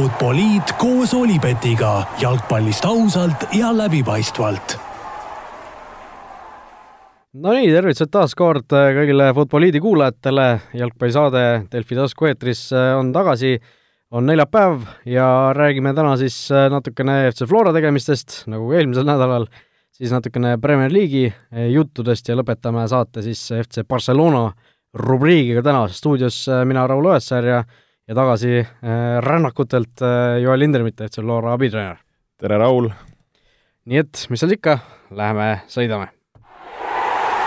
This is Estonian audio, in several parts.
Futboliit koos Olipetiga jalgpallist ausalt ja läbipaistvalt. Nonii, tervitused taas kord kõigile Futboliidi kuulajatele, jalgpallisaade Delfi tasku eetris on tagasi, on neljapäev ja räägime täna siis natukene FC Flora tegemistest, nagu eelmisel nädalal, siis natukene Premier League'i juttudest ja lõpetame saate siis FC Barcelona rubriigiga täna stuudios mina, Raul Õessar ja ja tagasi äh, rännakutelt äh, Joel Lindermitt, FC Flora abitreener. tere, Raul! nii et, mis seal ikka, läheme sõidame.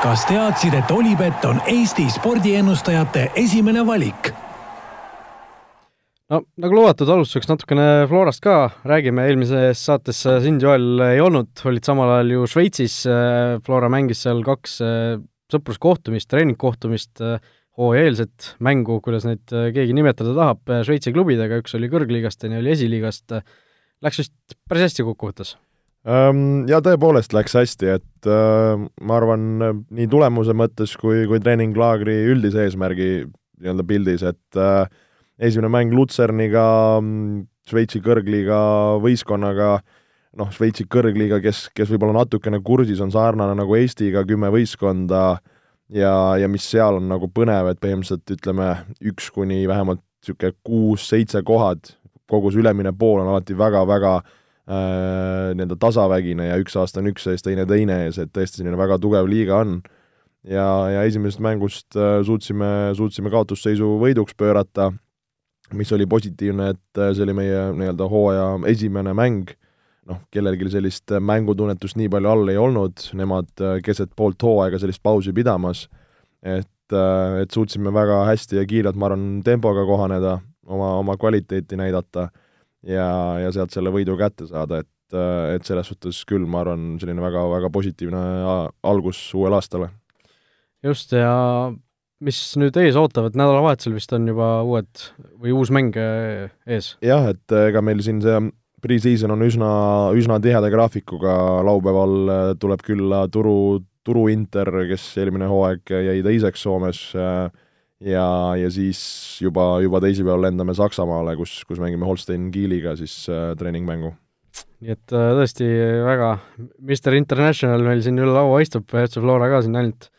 kas teadsid, et Olipet on Eesti spordiennustajate esimene valik? no nagu lubatud, alustuseks natukene Florast ka, räägime, eelmises saates sind, Joel, ei olnud, olid samal ajal ju Šveitsis, Flora mängis seal kaks sõpruskohtumist, treeningkohtumist, hooajaeelset mängu, kuidas neid äh, keegi nimetada tahab, äh, Šveitsi klubidega, üks oli kõrgliigast, teine oli esiliigast, läks vist päris hästi kokkuvõttes? Ja tõepoolest läks hästi, et äh, ma arvan, nii tulemuse mõttes kui, kui treeninglaagri üldise eesmärgi nii-öelda pildis, et esimene mäng Lutserniga, Šveitsi kõrgliiga võistkonnaga, noh, Šveitsi kõrgliiga, kes, kes võib-olla natukene kursis, on sarnane nagu Eestiga, kümme võistkonda äh,, ja, ja mis seal on nagu põnev, et põhimõtteliselt ütleme, üks kuni vähemalt niisugune kuus-seitse kohad, kogu see ülemine pool on alati väga-väga äh, nii-öelda tasavägine ja üks aasta on üks ees, teine teine ees, et tõesti selline väga tugev liiga on. ja, ja esimesest mängust äh, suutsime, suutsime kaotusseisu võiduks pöörata, mis oli positiivne, et äh, see oli meie nii-öelda hooaja esimene mäng noh, kellelgi sellist äh, mängutunnetust nii palju all ei olnud, nemad äh, keset poolt hooaega sellist pausi pidamas, et, äh, et suutsime väga hästi ja kiirelt, ma arvan, tempoga kohaneda, oma, oma kvaliteeti näidata ja, ja sealt selle võidu kätte saada, et, et selles suhtes küll, ma arvan, selline väga, väga positiivne algus uuele aastale. just, ja mis nüüd ees ootab, et nädalavahetusel vist on juba uued või uus mäng ees? jah, et ega meil siin see pre-season on üsna, üsna tiheda graafikuga, laupäeval äh, tuleb külla Turu, Turu Inter, kes eelmine hooaeg jäi teiseks Soomes äh, ja, ja siis juba, juba teisipäeval lendame Saksamaale, kus, kus mängime Holstein Kieliga siis äh, treeningmängu. nii et tõesti väga, Mr International meil siin üle laua istub, FC Flora ka siin ainult,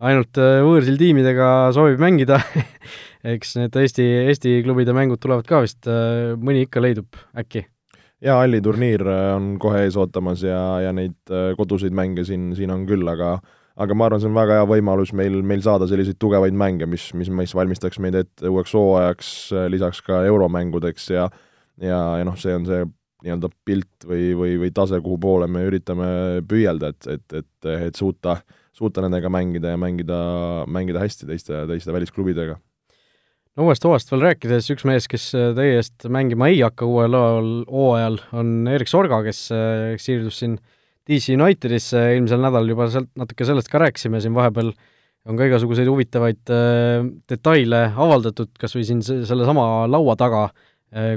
ainult võõrsil tiimidega soovib mängida. Eks need Eesti, Eesti klubide mängud tulevad ka vist, mõni ikka leidub äkki jaa, Alli turniir äh, on kohe ees ootamas ja, ja neid äh, koduseid mänge siin, siin on küll, aga aga ma arvan, see on väga hea võimalus meil, meil saada selliseid tugevaid mänge, mis, mis, mis valmistaks meid ette uueks hooajaks, äh, lisaks ka euromängudeks ja ja, ja noh, see on see nii-öelda pilt või, või, või tase, kuhu poole me üritame püüelda, et, et, et, et suuta, suuta nendega mängida ja mängida, mängida hästi teiste, teiste välisklubidega no uuest hooajast veel rääkides, üks mees, kes äh, teie eest mängima ei hakka uuel hooajal, on Erik Sorga, kes äh, siirdus siin DC Unitedisse. Eelmisel nädalal juba sealt, natuke sellest ka rääkisime. Siin vahepeal, on ka igasuguseid huvitavaid äh, detaile avaldatud, kas või siin sellesama laua taga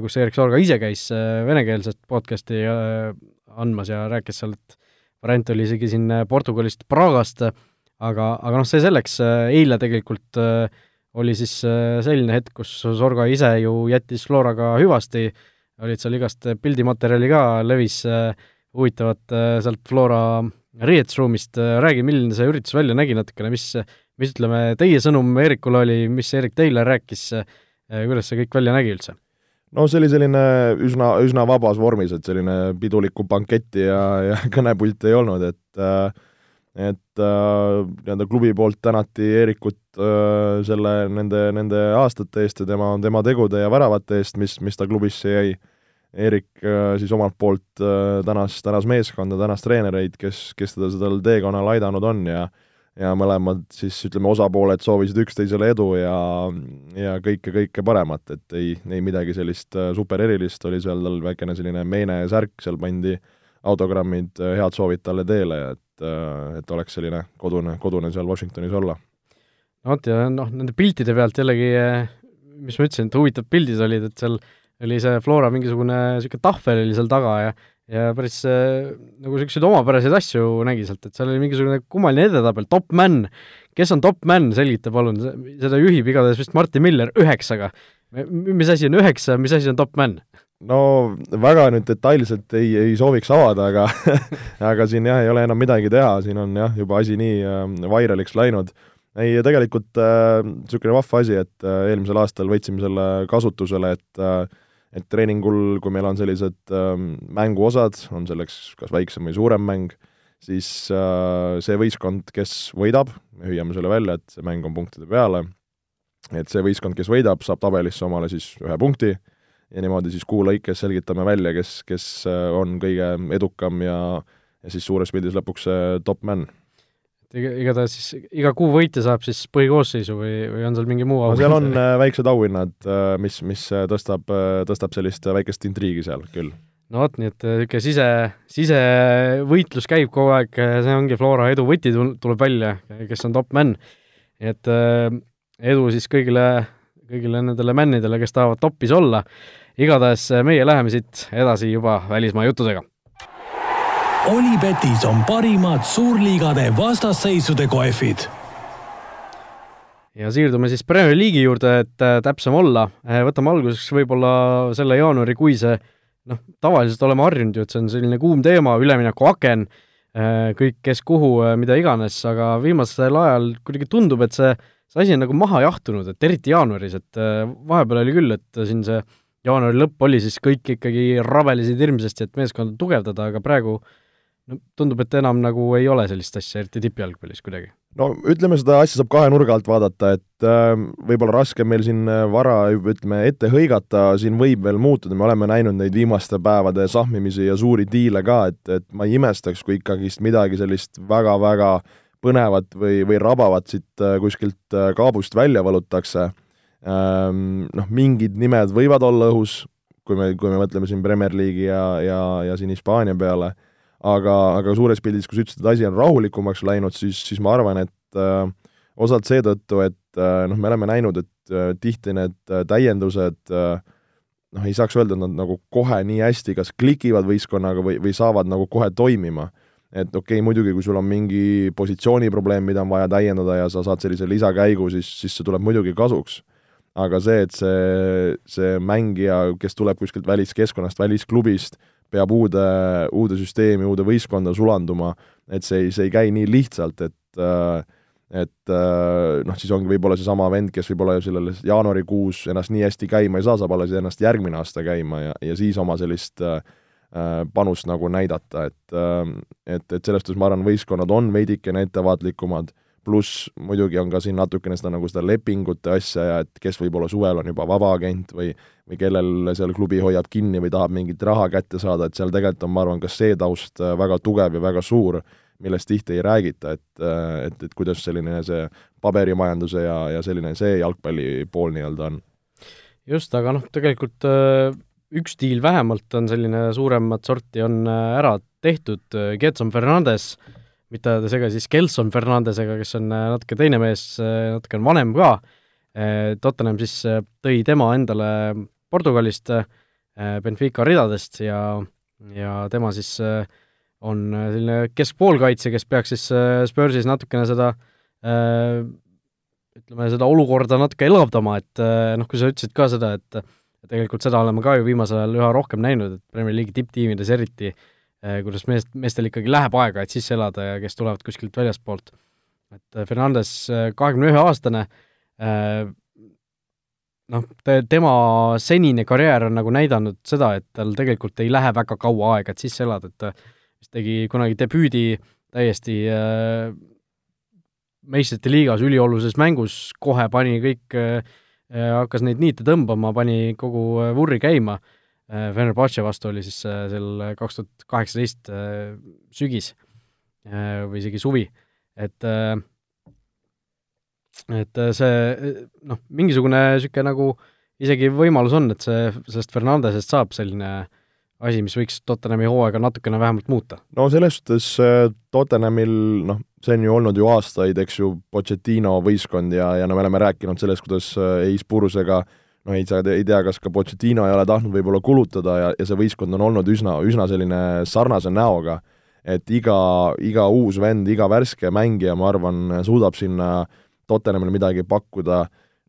kus Erik Sorga ise käis venekeelset podcast'i andmas ja rääkis seal, et variant oli isegi siin Portugalist Pragast, aga, aga noh, see selleks, eile tegelikult äh, oli siis äh, selline hetk, kus Sorga ise ju jättis Floraga hüvasti, olid seal igast pildimaterjali ka, levis äh, huvitavat äh, sealt Flora riietusruumist, räägi, milline see üritus välja nägi natukene, mis, mis ütleme, teie sõnum Eerikule oli, mis Eerik teile rääkis, kuidas see kõik välja nägi üldse? no see oli selline üsna, üsna vabas vormis, et selline pidulikku banketti ja, ja kõnepulti ei olnud, et äh, et äh, nii-öelda klubi poolt tänati Eerikut äh, selle, nende, nende aastate eest ja tema, tema tegude ja väravate eest, mis, mis ta klubisse jäi. Eerik äh, siis omalt poolt äh, tänas, tänas meeskonda, tänas treenereid, kes, kes teda sellel teekonnal aidanud on ja ja mõlemad siis ütleme, osapooled soovisid üksteisele edu ja, ja kõike, kõike paremat, et ei, ei midagi sellist äh, super erilist, oli seal tal väikene selline meenesärk, seal pandi autogrammid, äh, head soovid talle teele, et et, äh, et oleks selline kodune, kodune seal Washingtonis olla. no vot, ja noh, nende piltide pealt jällegi, mis ma ütlesin, et huvitavad pildid olid, et seal oli see Flora mingisugune niisugune tahvel oli seal taga ja ja päris äh, nagu niisuguseid omapäraseid asju nägi sealt, et seal oli mingisugune kummaline edetabel, top man, kes on top man, selgita palun, seda juhib igatahes vist Martin Miller üheksaga. mis asi on üheksa, mis asi on top man? No väga nüüd detailselt ei, ei sooviks avada, aga aga siin jah, ei ole enam midagi teha, siin on jah, juba asi nii äh, vairaliks läinud. ei, tegelikult niisugune äh, vahva asi, et äh, eelmisel aastal võtsime selle kasutusele, et äh, et treeningul, kui meil on sellised äh, mänguosad, on selleks kas väiksem või suurem mäng, siis äh, see võistkond, kes võidab, me hüüame selle välja, et see mäng on punktide peale, et see võistkond, kes võidab, saab tabelisse omale siis ühe punkti ja niimoodi siis kuu lõikes selgitame välja, kes, kes äh, on kõige edukam ja, ja siis suures pildis lõpuks see top man. igatahes siis iga kuu võitja saab siis põhikoosseisu või, või on seal mingi muu auhind no,? seal on äh, väiksed auhinnad, äh, mis, mis tõstab, tõstab sellist väikest intriigi seal küll. no vot, nii et niisugune sise, sisevõitlus käib kogu aeg, see ongi Flora edu võti, tuleb välja, kes on top man. et edu siis kõigile kõigile nendele männidele, kes tahavad toppis olla. igatahes eh, meie läheme siit edasi juba välismaa juttudega. Olipetis on parimad suurliigade vastasseisude kohvid. ja siirdume siis Premier League'i juurde, et äh, täpsem olla. Eh, võtame alguseks võib-olla selle jaanuarikuise, noh, tavaliselt oleme harjunud ju, et see on selline kuum teema, üleminekuaken, kõik, kes kuhu, mida iganes, aga viimasel ajal kuidagi tundub, et see see asi on nagu maha jahtunud, et eriti jaanuaris, et äh, vahepeal oli küll, et siin see jaanuari lõpp oli siis kõik ikkagi rabelesid hirmsasti, et meeskonda tugevdada, aga praegu no tundub, et enam nagu ei ole sellist asja, eriti tippjalgpallis kuidagi. no ütleme, seda asja saab kahe nurga alt vaadata, et äh, võib-olla raske meil siin äh, vara, ütleme, ette hõigata, siin võib veel muutuda, me oleme näinud neid viimaste päevade sahmimisi ja suuri diile ka, et, et ma ei imestaks, kui ikkagist midagi sellist väga-väga põnevat või, või rabavat siit äh, kuskilt äh, kaabust välja valutakse. Ähm, noh, mingid nimed võivad olla õhus, kui me, kui me mõtleme siin Premier League'i ja, ja, ja siin Hispaania peale, aga, aga suures pildis, kui sa ütlesid, et asi on rahulikumaks läinud, siis, siis ma arvan, et äh, osalt seetõttu, et äh, noh, me oleme näinud, et äh, tihti need äh, täiendused äh, noh, ei saaks öelda, et nad nagu kohe nii hästi kas klikivad võistkonnaga või, või saavad nagu kohe toimima et okei okay,, muidugi kui sul on mingi positsiooniprobleem, mida on vaja täiendada ja sa saad sellise lisakäigu, siis, siis see tuleb muidugi kasuks. aga see, et see, see mängija, kes tuleb kuskilt väliskeskkonnast, välisklubist, peab uude, uude süsteemi, uude võistkonda sulanduma, et see ei, see ei käi nii lihtsalt, et et noh, siis ongi võib-olla seesama vend, kes võib-olla sellel jaanuarikuus ennast nii hästi käima ei saa, saab alles ennast järgmine aasta käima ja, ja siis oma sellist äh, Äh, panust nagu näidata, et ähm, et, et selles suhtes ma arvan, võistkonnad on veidikene ettevaatlikumad, pluss muidugi on ka siin natukene seda nagu seda lepingute asja ja et kes võib-olla suvel on juba vabaagent või või kellel seal klubi hoiab kinni või tahab mingit raha kätte saada, et seal tegelikult on, ma arvan, ka see taust äh, väga tugev ja väga suur, millest tihti ei räägita, et, äh, et, et kuidas selline see paberimajanduse ja, ja selline see jalgpalli pool nii-öelda on. just, aga noh, tegelikult üks diil vähemalt on selline suuremat sorti, on äh, ära tehtud, äh, Getson Fernandes, mitte ajada sega siis Kelson Fernandesega, kes on äh, natuke teine mees, natuke on vanem ka, Tottenham siis tõi tema endale Portugalist Benfica ridadest ja, ja tema siis on selline keskpoolkaitse, kes peaks siis Spursis natukene seda ütleme, seda olukorda natuke elavdama, et noh, kui sa ütlesid ka seda, et ja tegelikult seda oleme ka ju viimasel ajal üha rohkem näinud, et Premier League'i tipptiimides eriti eh, kuidas meest, meestel ikkagi läheb aega, et sisse elada ja kes tulevad kuskilt väljaspoolt. et eh, Fernandes, eh, kahekümne ühe aastane, noh, tema senine karjäär on nagu näidanud seda, et tal tegelikult ei lähe väga kaua aega, et sisse elada, et ta vist tegi kunagi debüüdi täiesti äh, meistrite liigas üliolulises mängus, kohe pani kõik äh, hakkas neid niite tõmbama, pani kogu äh, vurri käima, äh, Fenerbahce vastu oli siis äh, seal kaks tuhat kaheksateist sügis või isegi suvi, et et see noh, mingisugune niisugune nagu isegi võimalus on, et see, sellest Fernandesest saab selline asi, mis võiks Tottenhami hooaega natukene vähemalt muuta? no selles suhtes Tottenhamil noh, see on ju olnud ju aastaid, eks ju, Pochettino võistkond ja, ja no me oleme rääkinud sellest, kuidas äh, Eis Purusega no ei saa, ei tea, kas ka Pochettino ei ole tahtnud võib-olla kulutada ja, ja see võistkond on olnud üsna, üsna selline sarnase näoga, et iga, iga uus vend, iga värske mängija, ma arvan, suudab sinna Tottenhamile midagi pakkuda,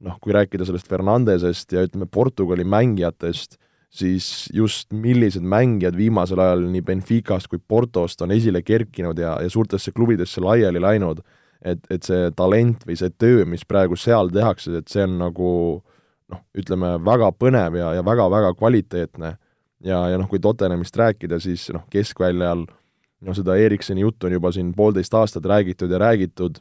noh, kui rääkida sellest Fernandesest ja ütleme, Portugali mängijatest, siis just millised mängijad viimasel ajal nii Benficast kui Portost on esile kerkinud ja, ja suurtesse klubidesse laiali läinud, et, et see talent või see töö, mis praegu seal tehakse, et see on nagu noh, ütleme väga põnev ja, ja väga-väga kvaliteetne. ja, ja noh, kui Tottenhamist rääkida, siis noh, keskväljal no seda Eriksoni juttu on juba siin poolteist aastat räägitud ja räägitud,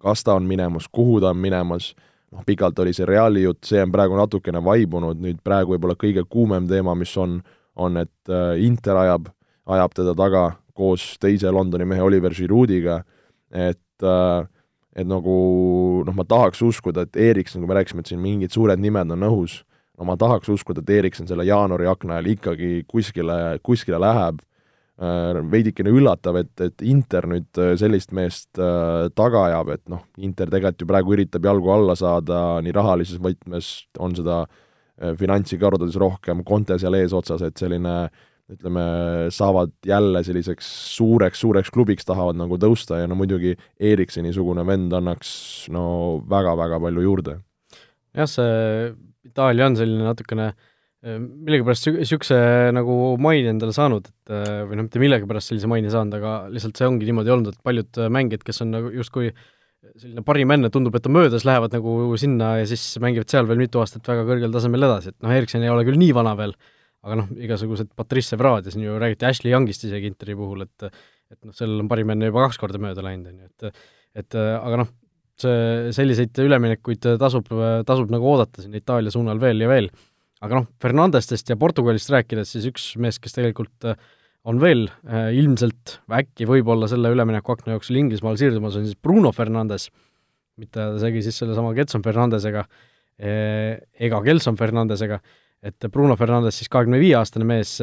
kas ta on minemas, kuhu ta on minemas noh, pikalt oli see Reali jutt, see on praegu natukene vaibunud, nüüd praegu võib-olla kõige kuumem teema, mis on, on, et äh, Inter ajab, ajab teda taga koos teise Londoni mehe Oliver Giroudiga, et äh, et nagu noh, ma tahaks uskuda, et Erikson, kui me rääkisime, et siin mingid suured nimed on õhus, no ma tahaks uskuda, et Erikson selle jaanuari akna ajal ikkagi kuskile, kuskile läheb. Äh, veidikene üllatav, et, et Inter nüüd äh, sellist meest äh, taga ajab, et noh, Inter tegelikult ju praegu üritab jalgu alla saada nii rahalises võtmes, on seda finantsi kordades rohkem, Conte seal eesotsas, et selline ütleme, saavad jälle selliseks suureks-suureks klubiks, tahavad nagu tõusta ja no muidugi Eriksoni-sugune vend annaks no väga-väga palju juurde. jah, see Itaalia on selline natukene äh, millegipärast niisuguse nagu maine endale saanud, et äh, või noh, mitte millegipärast sellise maine saanud, aga lihtsalt see ongi niimoodi olnud, et paljud äh, mängijad, kes on nagu justkui selline parim enne, tundub, et on möödas, lähevad nagu sinna ja siis mängivad seal veel mitu aastat väga kõrgel tasemel edasi, et noh, Erikson ei ole küll nii vana veel, aga noh, igasugused Patrice Evrad ja siin ju räägiti Ashley Youngist isegi Interi puhul, et et noh, sellel on parim enne juba kaks korda mööda läinud, on ju, et et aga noh, see, selliseid üleminekuid tasub, tasub nagu oodata siin Itaalia suunal veel ja veel aga noh, Fernandestest ja Portugalist rääkides, siis üks mees, kes tegelikult äh, on veel äh, ilmselt äkki võib-olla selle üleminekuakna jooksul Inglismaal siirdumas, on siis Bruno Fernandes, mitte segi siis sellesama Getson Fernandesega äh, ega Gelson Fernandesega, et Bruno Fernandes siis kahekümne viie aastane mees,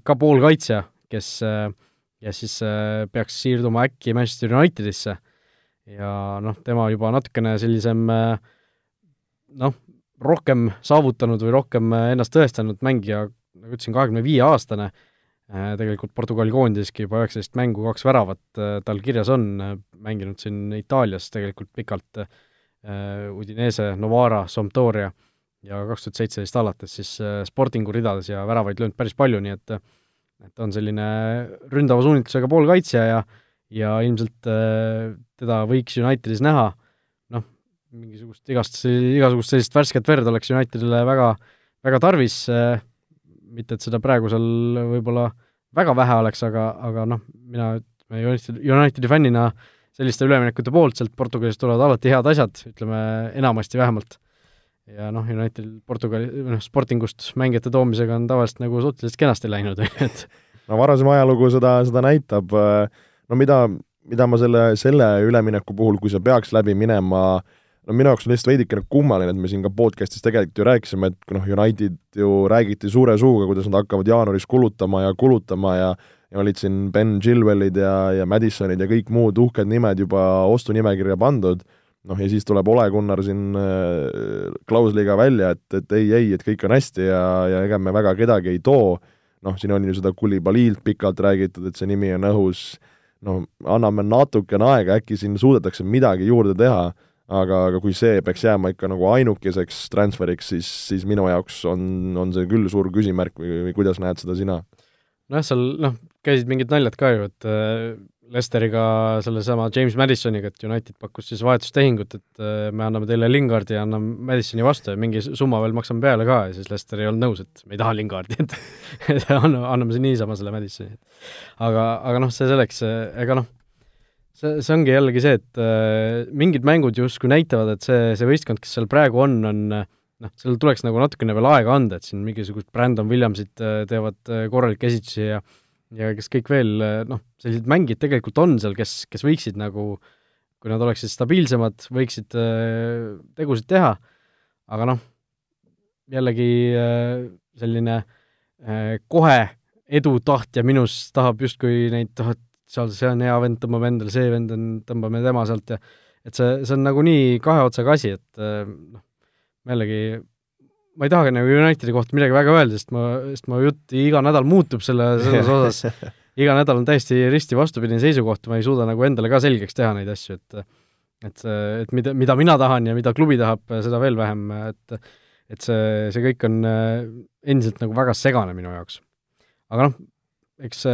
ka poolkaitsja, kes ja siis peaks siirduma äkki Manchester Unitedisse. Ja noh, tema juba natukene sellisem noh, rohkem saavutanud või rohkem äh, ennast tõestanud mängija, nagu ütlesin, kahekümne viie aastane, äh, tegelikult Portugali koondiseski juba üheksateist mängu, kaks väravat äh, tal kirjas on, mänginud siin Itaalias tegelikult pikalt, Udinese, Novara, Sampdoria ja kaks tuhat seitseteist alates siis Sportingu ridades ja väravaid löönud päris palju, nii et et on selline ründava suunitlusega poolkaitsja ja ja ilmselt teda võiks Unitedis näha mingisugust igast, igasugust sellist värsket verd oleks Unitedile väga, väga tarvis, mitte et seda praegu seal võib-olla väga vähe oleks, aga, aga noh, mina United, Unitedi fännina selliste üleminekute poolt, sealt Portugalist tulevad alati head asjad, ütleme enamasti vähemalt. ja noh, Unitedil Portugali, noh, Sportingust mängijate toomisega on tavaliselt nagu suhteliselt kenasti läinud, et no varasem ajalugu seda, seda näitab, no mida, mida ma selle, selle ülemineku puhul, kui see peaks läbi minema äh, no minu jaoks on lihtsalt veidikene kummaline, et me siin ka podcast'is tegelikult ju rääkisime, et noh, United ju räägiti suure suuga, kuidas nad hakkavad jaanuaris kulutama ja kulutama ja ja olid siin Ben Chilwellid ja, ja Madisonid ja kõik muud uhked nimed juba ostunimekirja pandud, noh ja siis tuleb Ole Gunnar siin äh, klausliga välja, et, et ei, ei, et kõik on hästi ja, ja ega me väga kedagi ei too, noh, siin on ju seda Kulibalilt pikalt räägitud, et see nimi on õhus, no anname natukene aega, äkki siin suudetakse midagi juurde teha aga, aga kui see peaks jääma ikka nagu ainukeseks transferiks, siis, siis minu jaoks on, on see küll suur küsimärk või, või kuidas näed seda sina? nojah, seal noh, käisid mingid naljad ka ju, et äh, Lesteriga sellesama James Madisoniga, et United pakkus siis vahetustehingut, et äh, me anname teile Lingardi ja anname Madisoni vastu ja mingi summa veel maksame peale ka ja siis Lester ei olnud nõus, et me ei taha Lingardi, et et anname, anname see niisama selle Madisoni. aga, aga noh, see selleks, ega noh, see, see ongi jällegi see, et äh, mingid mängud justkui näitavad, et see, see võistkond, kes seal praegu on, on noh, sellel tuleks nagu natukene veel aega anda, et siin mingisugused Brandon Williamsid äh, teevad äh, korralikke esitusi ja ja kes kõik veel, äh, noh, sellised mängijad tegelikult on seal, kes, kes võiksid nagu, kui nad oleksid stabiilsemad, võiksid äh, tegusid teha, aga noh, jällegi äh, selline äh, kohe edutahtja minus tahab justkui neid, tahab seal see on hea vend, tõmbame endale, see vend on, tõmbame tema sealt ja et see, see on nagu nii kahe otsaga asi, et eh, noh, jällegi ma ei tahagi nagu Unitedi kohta midagi väga öelda, sest ma, sest mu jutt iga nädal muutub selle, selles osas, iga nädal on täiesti risti vastupidine seisukoht, ma ei suuda nagu endale ka selgeks teha neid asju, et et, et mida, mida mina tahan ja mida klubi tahab, seda veel vähem, et et see, see kõik on äh, endiselt nagu väga segane minu jaoks. aga noh, eks,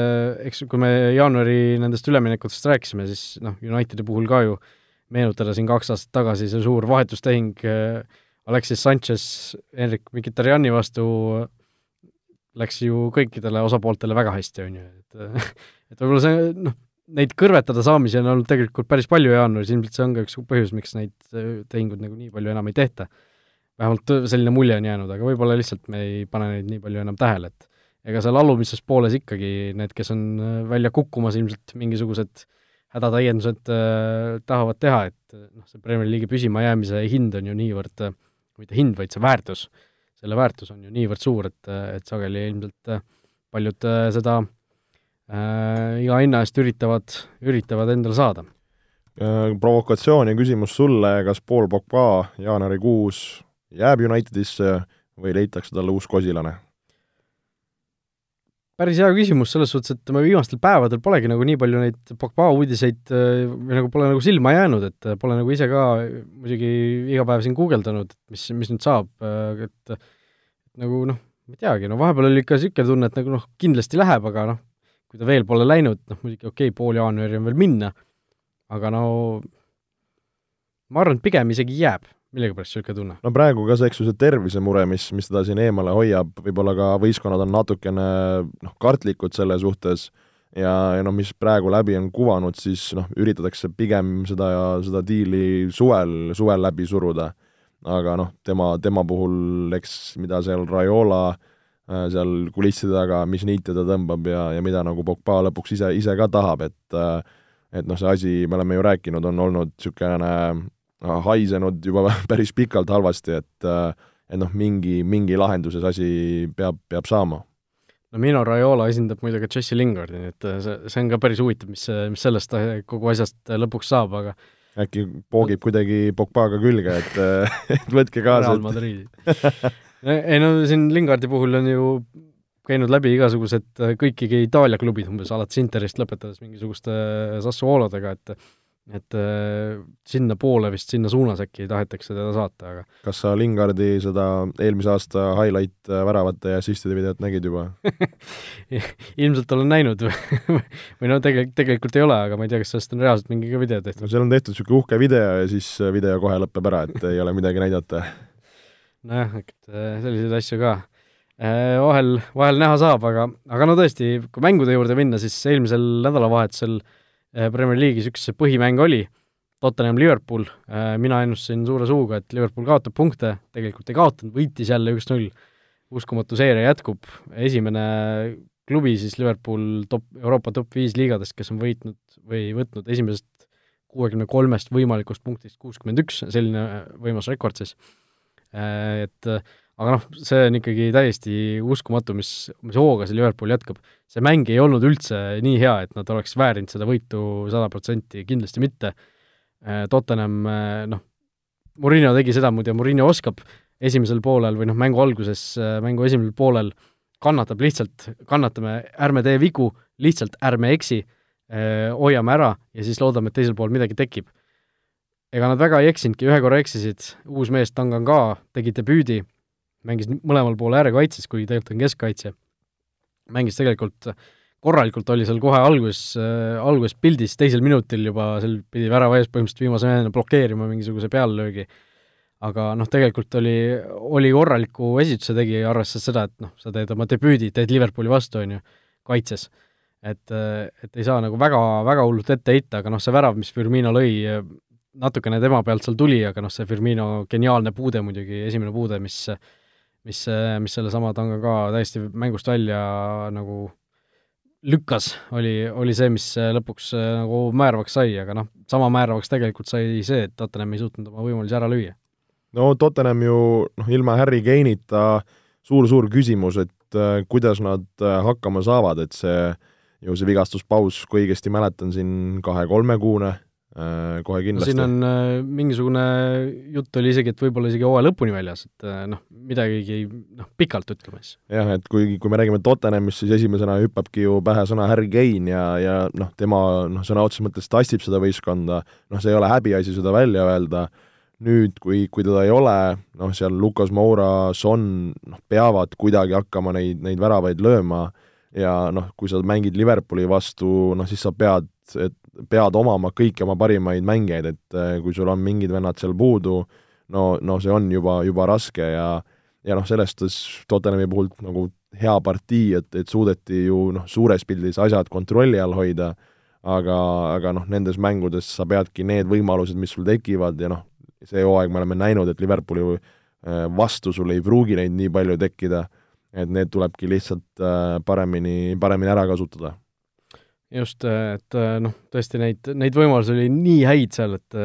eks kui me jaanuari nendest üleminekutest rääkisime, siis noh, Unitedi puhul ka ju meenutada siin kaks aastat tagasi see suur vahetustehing äh, Alexis Sanchez Henrik Mkhitarjani vastu läks ju kõikidele osapooltele väga hästi, on ju, et et võib-olla see noh, neid kõrvetada saamisi on olnud tegelikult päris palju jaanuaris, ilmselt see on ka üks põhjus, miks neid äh, tehinguid nagu nii palju enam ei tehta. vähemalt selline mulje on jäänud, aga võib-olla lihtsalt me ei pane neid nii palju enam tähele, et ega seal alumises pooles ikkagi need, kes on äh, välja kukkumas, ilmselt mingisugused hädatäiendused äh, tahavad teha, et äh, noh, see Premier League'i püsimajäämise hind on ju niivõrd, mitte hind, vaid see väärtus, selle väärtus on ju niivõrd suur, et, et sageli ilmselt paljud seda äh, iga hinna eest üritavad, üritavad endale saada. provokatsioon ja küsimus sulle, kas Paul Pogba jaanuarikuus jääb Unitedisse või leitakse talle uus kosilane? Päris hea küsimus selles suhtes, et ma viimastel päevadel polegi nagu nii palju neid Pogba uudiseid äh, või nagu pole nagu silma jäänud, et äh, pole nagu ise ka muidugi iga päev siin guugeldanud, et mis, mis nüüd saab, äh, et nagu noh, ma ei teagi, no vahepeal oli ikka niisugune tunne, et nagu noh, kindlasti läheb, aga noh, kui ta veel pole läinud, noh muidugi okei okay,, pool jaanuari on veel minna, aga no ma arvan, et pigem isegi jääb millegipärast niisugune tunne? no praegu ka see, eks ju, see tervisemure, mis, mis teda siin eemale hoiab, võib-olla ka võistkonnad on natukene noh, kartlikud selle suhtes ja, ja noh, mis praegu läbi on kuvanud, siis noh, üritatakse pigem seda, seda diili suvel, suvel läbi suruda. aga noh, tema, tema puhul, eks mida seal Raiola äh, seal kulisside taga, mis niite ta tõmbab ja, ja mida nagu Pogba lõpuks ise, ise ka tahab, et äh, et noh, see asi, me oleme ju rääkinud, on olnud niisugune haisenud juba päris pikalt halvasti, et et noh, mingi, mingi lahenduses asi peab, peab saama. no Mino Raiola esindab muidugi Jesse Lingardi, nii et see, see on ka päris huvitav, mis, mis sellest kogu asjast lõpuks saab, aga äkki poogib kuidagi Pogbaga külge, et, et võtke kaasa. Real Madridi ei no siin Lingardi puhul on ju käinud läbi igasugused kõikigi Itaalia klubid umbes, alates Interist lõpetades mingisuguste Sassuolodega, et et äh, sinnapoole vist, sinna suunas äkki tahetakse teda saata, aga kas sa Lingardi seda eelmise aasta highlight äh, väravate ja assistide videot nägid juba ilmselt olen näinud või no tegelikult, tegelikult ei ole, aga ma ei tea, kas sellest on reaalselt mingi ka video tehtud. no seal on tehtud niisugune uhke video ja siis video kohe lõpeb ära, et ei ole midagi näidata. nojah, et äh, selliseid asju ka vahel, vahel näha saab, aga, aga no tõesti, kui mängude juurde minna, siis eelmisel nädalavahetusel Äh, Premier League'is üks põhimäng oli, Tottenham-Liverpool, äh, mina ennustasin suure suuga, et Liverpool kaotab punkte, tegelikult ei kaotanud, võitis jälle üks-null. uskumatu seeria jätkub, esimene klubi siis Liverpool top, Euroopa top viis liigadest, kes on võitnud või võtnud esimesest kuuekümne kolmest võimalikust punktist kuuskümmend üks, selline võimas rekord siis. Äh, et aga noh, see on ikkagi täiesti uskumatu, mis, mis hooga see Liverpool jätkab. See mäng ei olnud üldse nii hea, et nad oleks väärinud seda võitu sada protsenti, kindlasti mitte. Äh, Tottenham, äh, noh, Murillo tegi seda muide, Murillo oskab esimesel poolel või noh, mängu alguses, äh, mängu esimesel poolel kannatab lihtsalt, kannatame, ärme tee vigu, lihtsalt ärme eksi, hoiame ära ja siis loodame, et teisel pool midagi tekib. ega nad väga ei eksinudki, ühe korra eksisid, uus mees Tanganga tegi debüüdi mängis mõlemal pool äärekaitses, kui tegelikult on keskkaitse. Mängis tegelikult korralikult, oli seal kohe alguses äh,, alguses pildis, teisel minutil juba, seal pidi värava ees põhimõtteliselt viimase mehena blokeerima mingisuguse peallöögi. aga noh, tegelikult oli, oli korraliku esituse tegi, arvestades seda, et noh, sa teed oma debüüdi, teed Liverpooli vastu, on ju, kaitses. et, et ei saa nagu väga, väga hullult ette heita, aga noh, see värav, mis Firmino lõi, natukene tema pealt seal tuli, aga noh, see Firmino geniaalne puude muidugi, esimene puude, mis mis, mis sellesama tanga ka täiesti mängust välja nagu lükkas, oli, oli see, mis lõpuks nagu määravaks sai, aga noh, sama määravaks tegelikult sai see, et Tottenham ei suutnud oma võimalusi ära lüüa. no Tottenham ju noh, ilma Harry Kane'ita suur-suur küsimus, et äh, kuidas nad äh, hakkama saavad, et see ju see vigastuspaus, kui õigesti mäletan, siin kahe-kolmekuune Äh, kohe kindlasti no,. siin on äh, mingisugune jutt oli isegi, et võib-olla isegi hooaja lõpuni väljas, et äh, noh, midagigi noh, pikalt ütleme siis. jah, et kui, kui me räägime Tottenhamist, siis esimesena hüppabki ju pähe sõna Harry Kane ja, ja noh, tema noh, sõna otseses mõttes tassib seda võistkonda, noh, see ei ole häbiasi seda välja öelda, nüüd, kui, kui teda ei ole, noh, seal Lukas Moura, Son, noh, peavad kuidagi hakkama neid, neid väravaid lööma ja noh, kui sa mängid Liverpooli vastu, noh siis sa pead, et pead omama kõiki oma parimaid mängijaid, et eh, kui sul on mingid vennad seal puudu, no, no see on juba, juba raske ja ja noh, selles suhtes Tottenhami puhul nagu hea partii, et, et suudeti ju noh, suures pildis asjad kontrolli all hoida, aga, aga noh, nendes mängudes sa peadki need võimalused, mis sul tekivad ja noh, see hooaeg me oleme näinud, et Liverpooli äh, vastu sul ei pruugi neid nii palju tekkida, et need tulebki lihtsalt äh, paremini, paremini ära kasutada just, et äh, noh, tõesti neid, neid võimalusi oli nii häid seal, et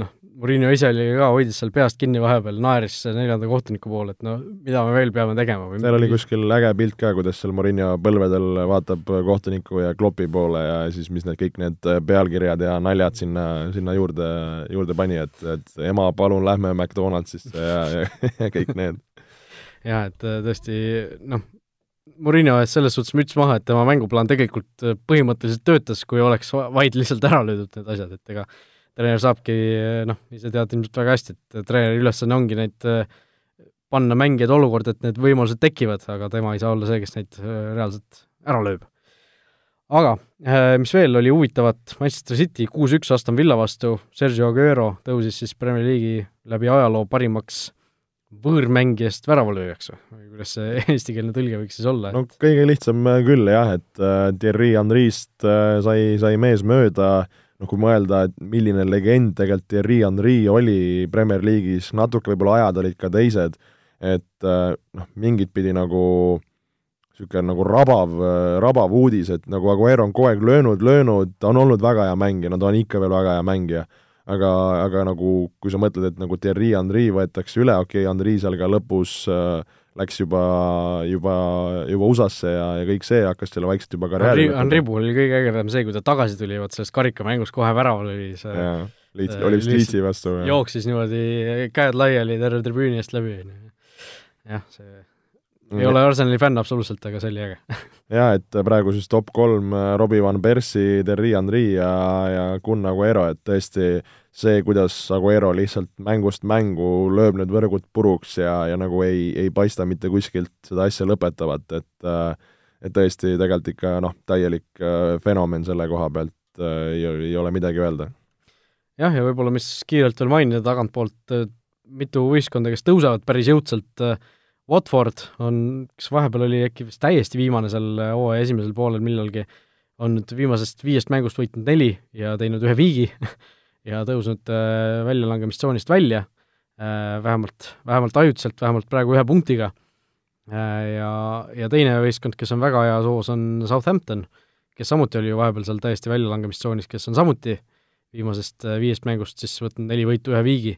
noh, Murillo ise oli ka, hoidis seal peast kinni vahepeal, naeris neljanda kohtuniku poole, et no mida me veel peame tegema või seal oli kuskil äge pilt ka, kuidas seal Murillo põlvedel vaatab kohtuniku ja Kloppi poole ja siis mis need kõik need pealkirjad ja naljad sinna, sinna juurde, juurde pani, et, et ema, palun lähme McDonaldsisse ja, ja, ja kõik need. Jah, et tõesti noh, Murillo ees selles suhtes müts maha, et tema mänguplaan tegelikult põhimõtteliselt töötas, kui oleks vaid lihtsalt ära löödud need asjad, et ega treener saabki noh, ise tead ilmselt väga hästi, et treeneri ülesanne ongi neid panna mängijad olukorda, et need võimalused tekivad, aga tema ei saa olla see, kes neid reaalselt ära lööb. aga mis veel oli huvitavat, Manchester City kuus-üks Aston Villa vastu, Sergio Aguero tõusis siis Premier League'i läbi ajaloo parimaks võõrmängijast väravalööjaks või, kuidas see eestikeelne tõlge võiks siis olla? no kõige lihtsam küll jah, et äh, Thierry Henry'st äh, sai, sai mees mööda äh, noh, kui mõelda, et milline legend tegelikult Thierry Henry oli Premier League'is, natuke võib-olla ajad olid ka teised, et äh, noh, mingit pidi nagu niisugune nagu rabav, rabav uudis, et nagu Aguero on kogu aeg löönud, löönud, ta on olnud väga hea mängija, no ta on ikka veel väga hea mängija, aga, aga nagu kui sa mõtled, et nagu Thierry Henry võetakse üle, okei okay,, Henry seal ka lõpus äh, läks juba, juba, juba USA-sse ja, ja kõik see hakkas talle vaikselt juba karjääri Henri puhul oli kõige ägedam see, kui ta tagasi tuli, vot sellest karikamängus kohe väraval oli see jaa, Liits, oli vist Liitsi vastu. jooksis niimoodi käed laiali terve tribüüni eest läbi, on ju. jah, see ei mm. ole Arsenali fänn absoluutselt, aga see oli äge jaa, et praegu siis top kolm äh, Robbie Van Persie, Terri Henry ja, ja Kun Aguero, et tõesti see, kuidas Aguero lihtsalt mängust mängu lööb need võrgud puruks ja, ja nagu ei, ei paista mitte kuskilt seda asja lõpetavat, et äh, et tõesti tegelikult ikka noh, täielik äh, fenomen selle koha pealt ei, ei ole midagi öelda. jah, ja võib-olla mis kiirelt veel mainida tagantpoolt, mitu võistkonda, kes tõusevad päris jõudsalt äh, Watford on, kes vahepeal oli äkki vist täiesti viimane seal hooaja esimesel poolel millalgi, on nüüd viimasest viiest mängust võitnud neli ja teinud ühe viigi ja tõusnud äh, väljalangemistsoonist välja äh,, vähemalt, vähemalt ajutiselt, vähemalt praegu ühe punktiga äh,. Ja, ja teine võistkond, kes on väga heas hoos, on Southampton, kes samuti oli ju vahepeal seal täiesti väljalangemistsoonis, kes on samuti viimasest äh, viiest mängust siis võtnud neli võitu, ühe viigi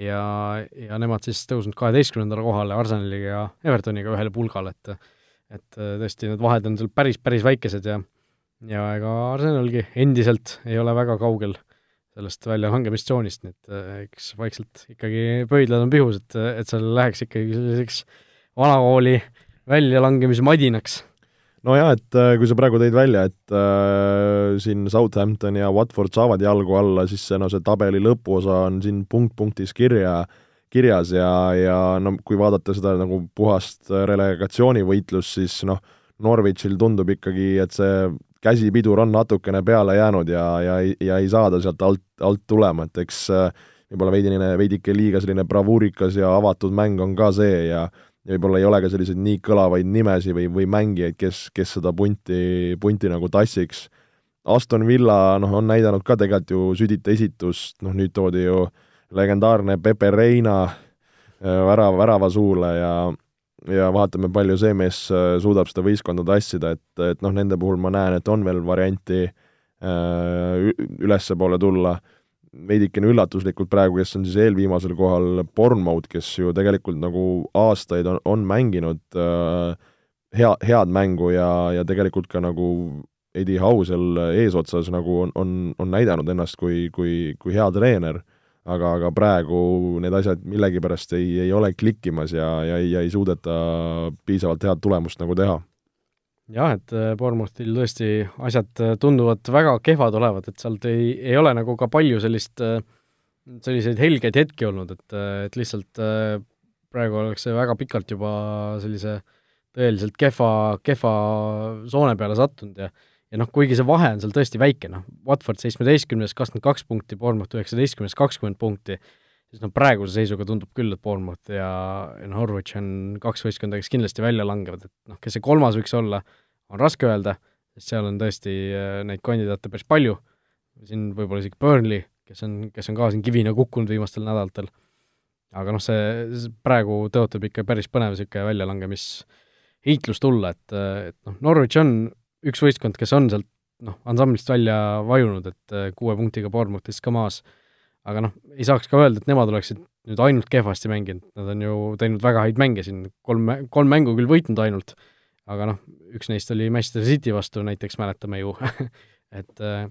ja, ja nemad siis tõusnud kaheteistkümnendale kohale Arsenaliga ja Evertoniga ühele pulgale, et et äh, tõesti, need vahed on seal päris, päris väikesed ja ja ega Arsenalgi endiselt ei ole väga kaugel sellest väljalangemistsoonist, nii et äh, eks vaikselt ikkagi pöidlad on pihus, et, et seal läheks ikkagi selliseks vanakooli väljalangemismadinaks nojah, et äh, kui sa praegu tõid välja, et äh, siin Southampton ja Watford saavad jalgu alla, siis see no see tabeli lõpuosa on siin punkt punktis kirja, kirjas ja, ja no kui vaadata seda nagu puhast relegatsioonivõitlust, siis noh, Norwichil tundub ikkagi, et see käsipidur on natukene peale jäänud ja, ja, ja ei saa ta sealt alt, alt tulema, et eks äh, võib-olla veidine, veidike liiga selline bravuurikas ja avatud mäng on ka see ja ja võib-olla ei ole ka selliseid nii kõlavaid nimesi või, või mängijaid, kes, kes seda punti, punti nagu tassiks. Aston Villa noh, on näidanud ka tegelikult ju südita esitust, noh nüüd toodi ju legendaarne Pepe Reina äh, värava, värava suule ja ja vaatame, palju see mees äh, suudab seda võistkonda tassida, et, et noh, nende puhul ma näen, et on veel varianti äh, ülespoole tulla veidikene üllatuslikult praegu, kes on siis eelviimasel kohal, Bournemouth, kes ju tegelikult nagu aastaid on, on mänginud äh, hea, head mängu ja, ja tegelikult ka nagu Eddie Howe seal eesotsas nagu on, on, on näidanud ennast kui, kui, kui hea treener, aga, aga praegu need asjad millegipärast ei, ei ole klikkimas ja, ja, ja ei suudeta piisavalt head tulemust nagu teha jah, et äh, Bournemouthil tõesti asjad äh, tunduvad väga kehvad olevat, et sealt ei, ei ole nagu ka palju sellist äh, selliseid helgeid hetki olnud, et, et lihtsalt praegu oleks see väga pikalt juba sellise tõeliselt kehva, kehva soone peale sattunud ja ja noh, kuigi see vahe on seal tõesti väike, noh, Watford seitsmeteistkümnes, kakskümmend kaks punkti, Bournemouth üheksateistkümnes, kakskümmend punkti, siis noh, praeguse seisuga tundub küll, et Bournemouth ja, ja Norwich on kaks võistkonda, kes kindlasti välja langevad, et noh, kes see kolmas võiks olla, on raske öelda, sest seal on tõesti äh, neid kandidaate päris palju, siin võib-olla isegi Burnley, kes on, kes on ka siin kivina kukkunud viimastel nädalatel, aga noh, see, praegu tõotab ikka päris põnev niisugune väljalangemis-heitlus tulla, et, et noh, Norwich on üks võistkond, kes on sealt noh, ansamblist välja vajunud, et äh, kuue punktiga Bournemouthist ka maas, aga noh, ei saaks ka öelda, et nemad oleksid nüüd ainult kehvasti mänginud, nad on ju teinud väga häid mänge siin, kolm, kolm mängu küll võitnud ainult, aga noh, üks neist oli Manchester City vastu näiteks, mäletame ju et äh,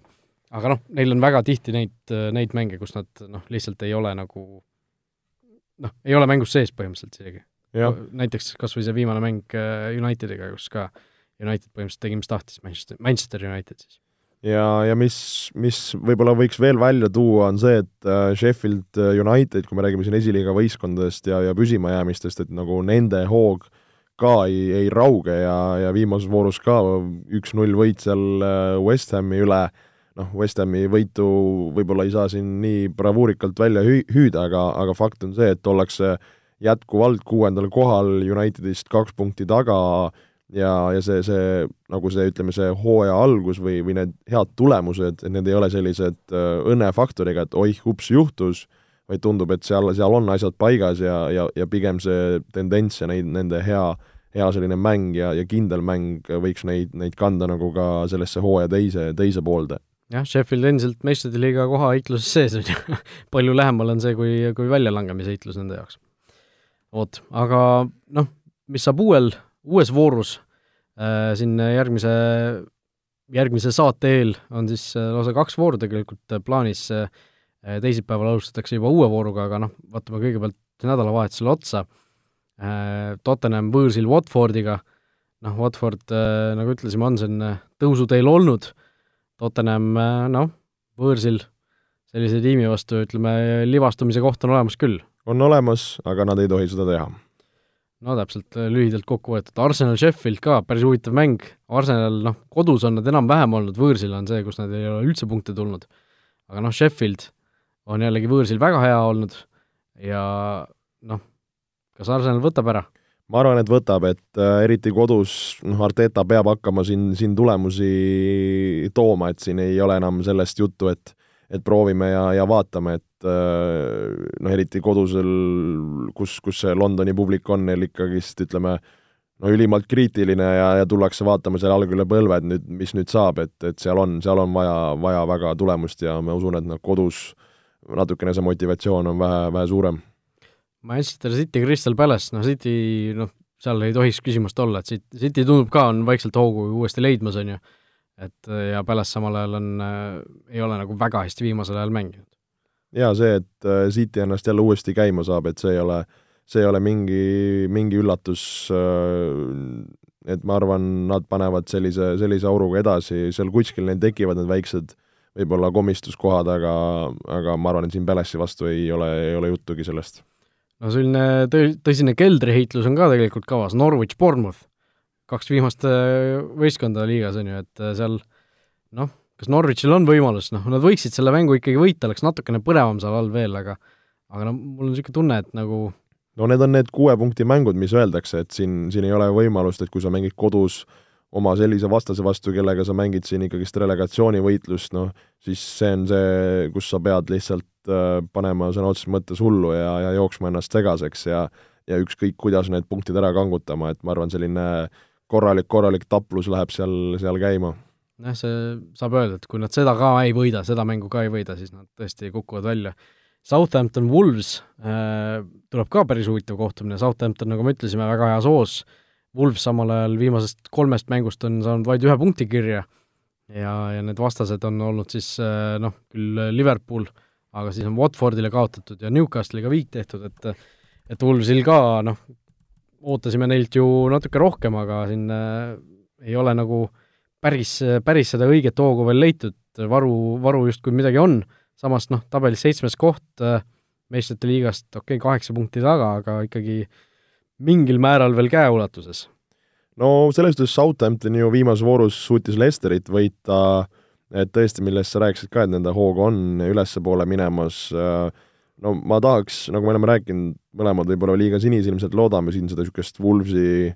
aga noh, neil on väga tihti neid, neid mänge, kus nad noh, lihtsalt ei ole nagu noh, ei ole mängus sees põhimõtteliselt isegi. näiteks kas või see viimane mäng äh, Unitediga, kus ka United põhimõtteliselt tegi, mis tahtis, Manchester, Manchester United siis. Ja, ja mis, mis võib-olla võiks veel välja tuua, on see, et äh, Sheffield äh, United, kui me räägime siin esiliiga võistkondadest ja, ja püsimajäämistest, et nagu nende hoog ka ei, ei rauge ja, ja viimases voorus ka üks-null võit seal äh, West Hami üle, noh, West Hami võitu võib-olla ei saa siin nii bravuurikalt välja hü-, hüüda, aga, aga fakt on see, et ollakse jätkuvalt kuuendal kohal Unitedist kaks punkti taga, ja, ja see, see nagu see, ütleme, see hooaja algus või, või need head tulemused, et need ei ole sellised äh, õnnefaktoriga, et oih, ups, juhtus, vaid tundub, et seal, seal on asjad paigas ja, ja, ja pigem see tendents ja neid, nende hea, hea selline mäng ja, ja kindel mäng võiks neid, neid kanda nagu ka sellesse hooaja teise, teise poolde. jah, Sheffield endiselt meistrite liiga koha heitluses sees on ju palju lähemal on see kui, kui väljalangemise heitlus nende jaoks. vot, aga noh, mis saab uuel uues voorus äh, siin järgmise, järgmise saate eel on siis äh, lausa kaks vooru tegelikult äh, plaanis teisipäeval alustatakse juba uue vooruga, aga noh, vaatame kõigepealt nädalavahetusele otsa. Tottenham võõrsil Watfordiga, noh, Watford nagu ütlesime, on siin tõusuteel olnud, Tottenham noh, võõrsil sellise tiimi vastu, ütleme, livastumise koht on olemas küll. on olemas, aga nad ei tohi seda teha no täpselt, äh, lühidalt kokku võetud, Arsenal Sheffield ka, päris huvitav mäng, Arsenal noh, kodus on nad enam-vähem olnud, võõrsil on see, kus nad ei ole üldse punkte tulnud. aga noh, Sheffield on jällegi võõrsil väga hea olnud ja noh, kas Arsenal võtab ära? ma arvan, et võtab, et äh, eriti kodus, noh, Arteta peab hakkama siin, siin tulemusi tooma, et siin ei ole enam sellest juttu, et et proovime ja, ja vaatame, et noh, eriti kodusel, kus, kus see Londoni publik on neil ikkagist, ütleme, no ülimalt kriitiline ja, ja tullakse vaatama seal algul üle põlve, et nüüd, mis nüüd saab, et, et seal on, seal on vaja, vaja väga tulemust ja ma usun, et noh, kodus natukene see motivatsioon on vähe, vähe suurem. Manchester City, Crystal Palace, noh City, noh, seal ei tohiks küsimust olla, et City, City tundub ka, on vaikselt hoogu uuesti leidmas, on ju et äh, ja Palace samal ajal on äh,, ei ole nagu väga hästi viimasel ajal mänginud. Jaa, see, et äh, City ennast jälle uuesti käima saab, et see ei ole, see ei ole mingi, mingi üllatus äh,, et ma arvan, nad panevad sellise, sellise auruga edasi, seal kuskil neil tekivad need väiksed võib-olla komistuskohad, aga, aga ma arvan, et siin Palace'i vastu ei ole, ei ole juttugi sellest. no selline tõ-, tõsine keldriheitlus on ka tegelikult kavas, Norwich Bournemouth kaks viimast äh, võistkonda liigas, on ju, et äh, seal noh, kas Norwichil on võimalus, noh, nad võiksid selle mängu ikkagi võita, oleks natukene põnevam seal all veel, aga aga noh, mul on niisugune tunne, et nagu no need on need kuue punkti mängud, mis öeldakse, et siin, siin ei ole võimalust, et kui sa mängid kodus oma sellise vastase vastu, kellega sa mängid siin ikkagist relegatsioonivõitlust, noh, siis see on see, kus sa pead lihtsalt äh, panema sõna otseses mõttes hullu ja, ja jooksma ennast segaseks ja ja ükskõik, kuidas need punktid ära kangutama, et ma arvan, selline korralik, korralik taplus läheb seal, seal käima. Jah, see saab öelda, et kui nad seda ka ei võida, seda mängu ka ei võida, siis nad tõesti kukuvad välja. Southampton Wolves äh, tuleb ka päris huvitav kohtumine, Southampton, nagu me ütlesime, väga heas hoos, Wolves samal ajal viimasest kolmest mängust on saanud vaid ühe punkti kirja. Ja, ja need vastased on olnud siis äh, noh, küll Liverpool, aga siis on Watfordile kaotatud ja Newcastle'iga viik tehtud, et et Wolvesil ka noh, ootasime neilt ju natuke rohkem, aga siin äh, ei ole nagu päris, päris seda õiget hoogu veel leitud, varu, varu justkui midagi on, samas noh, tabelis seitsmes koht meistrite liigast, okei okay,, kaheksa punkti taga, aga ikkagi mingil määral veel käeulatuses. no selles suhtes Southampton ju viimases voorus suutis Lesterit võita, et tõesti, millest sa rääkisid ka, et nende hoog on ülespoole minemas, no ma tahaks, nagu me oleme rääkinud, mõlemad võib-olla liiga sinisilmselt loodame siin seda niisugust Wolvesi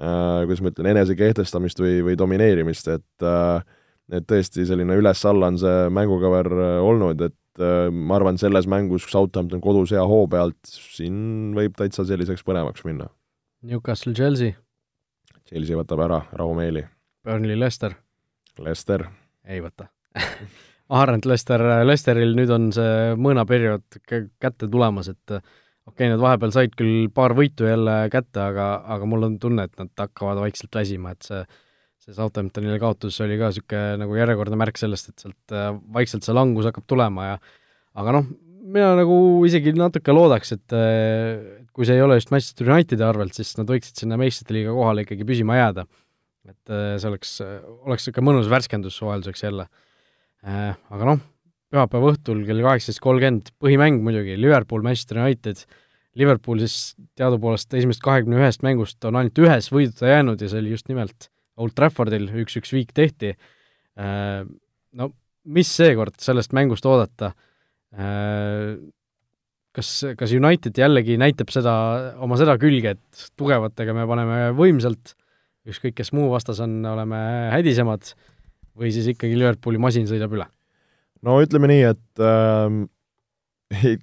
äh, kuidas ma ütlen, enesekehtestamist või, või domineerimist, et äh, et tõesti selline üles-alla on see mängukõver olnud, et äh, ma arvan, selles mängus Southampton kodus hea hoo pealt, siin võib täitsa selliseks põnevaks minna. Newcastle, Chelsea? Chelsea võtab ära rahumeeli. Burnley, Leicester? Leicester. ei võta ma arvan, et Lester, Lesteril nüüd on see mõõnaperiood kätte tulemas, et okei okay,, nad vahepeal said küll paar võitu jälle kätte, aga, aga mul on tunne, et nad hakkavad vaikselt väsima, et see see Southamptonile kaotus oli ka niisugune nagu järjekordne märk sellest, et sealt äh, vaikselt see langus hakkab tulema ja aga noh, mina nagu isegi natuke loodaks, et äh, kui see ei ole just Manchester Unitedi arvelt, siis nad võiksid sinna meistrite liiga kohale ikkagi püsima jääda. et äh, see oleks, oleks niisugune mõnus värskendus vahelduseks jälle. Aga noh, pühapäeva õhtul kell kaheksateist kolmkümmend, põhimäng muidugi, Liverpool, Manchester United, Liverpool siis teadupoolest esimesest kahekümne ühest mängust on ainult ühes võiduta jäänud ja see oli just nimelt Old Traffordil üks-üks viik tehti, äh, no mis seekord sellest mängust oodata? Äh, kas, kas United jällegi näitab seda, oma seda külge, et tugevatega me paneme võimsalt, ükskõik kes muu vastas on, oleme hädisemad, või siis ikkagi Liverpooli masin sõidab üle? No ütleme nii, et äh,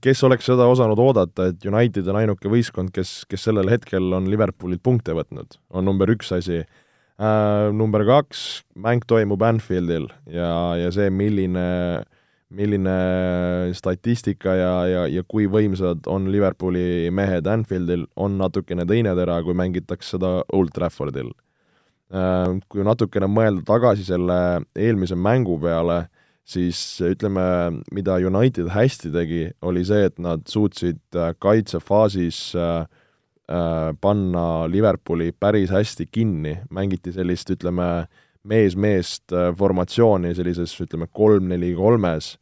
kes oleks seda osanud oodata, et United on ainuke võistkond, kes, kes sellel hetkel on Liverpoolilt punkte võtnud, on number üks asi äh,. Number kaks, mäng toimub Anfieldil ja, ja see, milline, milline statistika ja, ja, ja kui võimsad on Liverpooli mehed Anfieldil, on natukene teine tera, kui mängitakse seda Old Traffordil äh,. Kui natukene mõelda tagasi selle eelmise mängu peale, siis ütleme, mida United hästi tegi, oli see, et nad suutsid äh, kaitsefaasis äh, Äh, panna Liverpooli päris hästi kinni, mängiti sellist, ütleme, mees-meest äh, formatsiooni sellises, ütleme, kolm-neli-kolmes,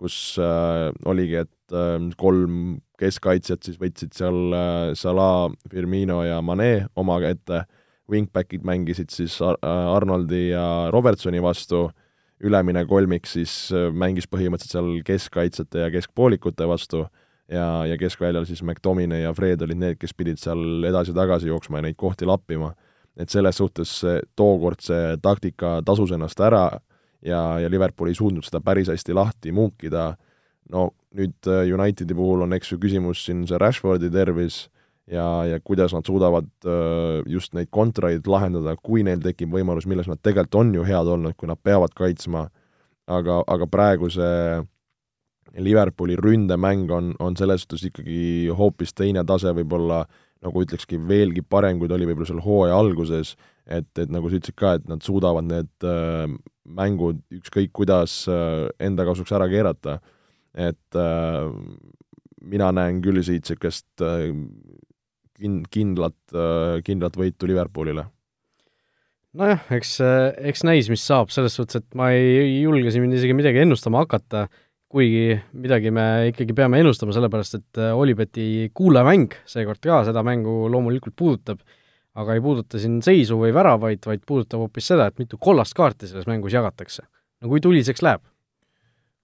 kus äh, oligi, et äh, kolm keskkaitsjat siis võtsid seal äh, Salah, Firmino ja Mane omaga ette, wingbackid mängisid siis Ar Arnoldi ja Robertsoni vastu, ülemine kolmik siis äh, mängis põhimõtteliselt seal keskkaitsjate ja keskpoolikute vastu ja, ja keskväljal siis McDominay ja Fred olid need, kes pidid seal edasi-tagasi jooksma ja neid kohti lappima. et selles suhtes tookord see taktika tasus ennast ära ja, ja Liverpool ei suutnud seda päris hästi lahti muukida, no nüüd äh, Unitedi puhul on eks ju küsimus siin see Rashfordi tervis ja, ja kuidas nad suudavad äh, just neid kontraid lahendada, kui neil tekib võimalus, milles nad tegelikult on ju head olnud, kui nad peavad kaitsma, aga, aga praegu see Liverpooli ründemäng on, on selles suhtes ikkagi hoopis teine tase, võib-olla nagu ütlekski, veelgi parem, kui ta oli võib-olla seal hooaja alguses, et, et nagu sa ütlesid ka, et nad suudavad need äh, mängud ükskõik kuidas äh, enda kasuks ära keerata. et äh, mina näen küll siit niisugust äh, kin-, kindlat äh,, kindlat võitu Liverpoolile nojah, eks, äh, eks näis, mis saab, selles suhtes, et ma ei julge siin isegi midagi ennustama hakata, kuigi midagi me ikkagi peame ennustama, sellepärast et äh, Olibeti kuulajamäng seekord ka seda mängu loomulikult puudutab, aga ei puuduta siin seisu või väravaid, vaid puudutab hoopis seda, et mitu kollast kaarti selles mängus jagatakse. no kui tuliseks läheb?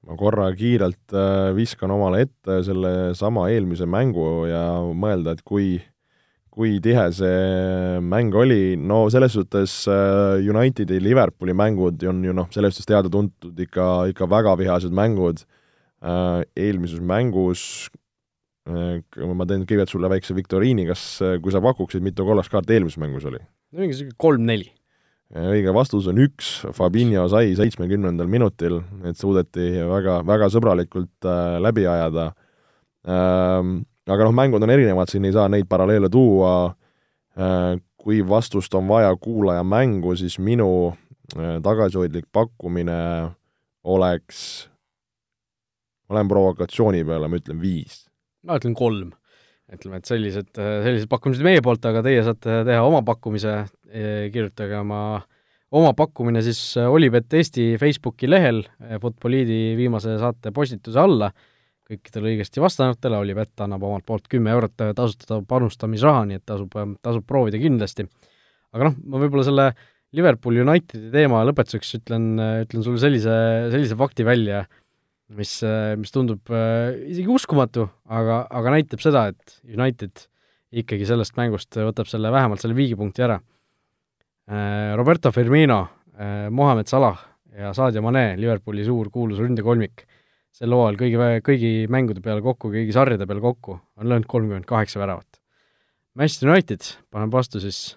ma korra kiirelt äh, viskan omale ette sellesama eelmise mängu ja mõelda, et kui kui tihe see mäng oli, no selles suhtes äh, Unitedi Liverpooli mängud on ju noh, selles suhtes teada-tuntud ikka, ikka väga vihased mängud Äh, eelmises mängus äh, ma teen kõigepealt sulle väikse viktoriini, kas, kui sa pakuksid, mitu kollast kaarti eelmises mängus oli? mingi sihuke kolm-neli. õige vastus on üks, Fabinho sai seitsmekümnendal minutil, et suudeti väga, väga sõbralikult läbi ajada ähm,. Aga noh, mängud on erinevad, siin ei saa neid paralleele tuua äh,, kui vastust on vaja kuulaja mängu, siis minu äh, tagasihoidlik pakkumine oleks ma lähen provokatsiooni peale, ma ütlen viis. ma ütlen kolm. ütleme, et sellised, sellised pakkumised meie poolt, aga teie saate teha oma pakkumise, kirjutage oma, oma pakkumine siis Olipet Eesti Facebooki lehel Futboliidi viimase saate postituse alla, kõikidele õigesti vastanutele, Olipet annab omalt poolt kümme eurot tasuta panustamisraha, nii et tasub, tasub proovida kindlasti. aga noh, ma võib-olla selle Liverpool Unitedi teema lõpetuseks ütlen, ütlen sulle sellise, sellise fakti välja, mis, mis tundub isegi uskumatu, aga, aga näitab seda, et United ikkagi sellest mängust võtab selle, vähemalt selle viigipunkti ära. Äh, Roberto Firmino, äh, Mohamed Salah ja Sadio Mane, Liverpooli suur kuulus ründekolmik, sel hooajal kõigi, kõigi mängude peale kokku, kõigi sarjade peale kokku on löönud kolmkümmend kaheksa väravat. Manchester United paneb vastu siis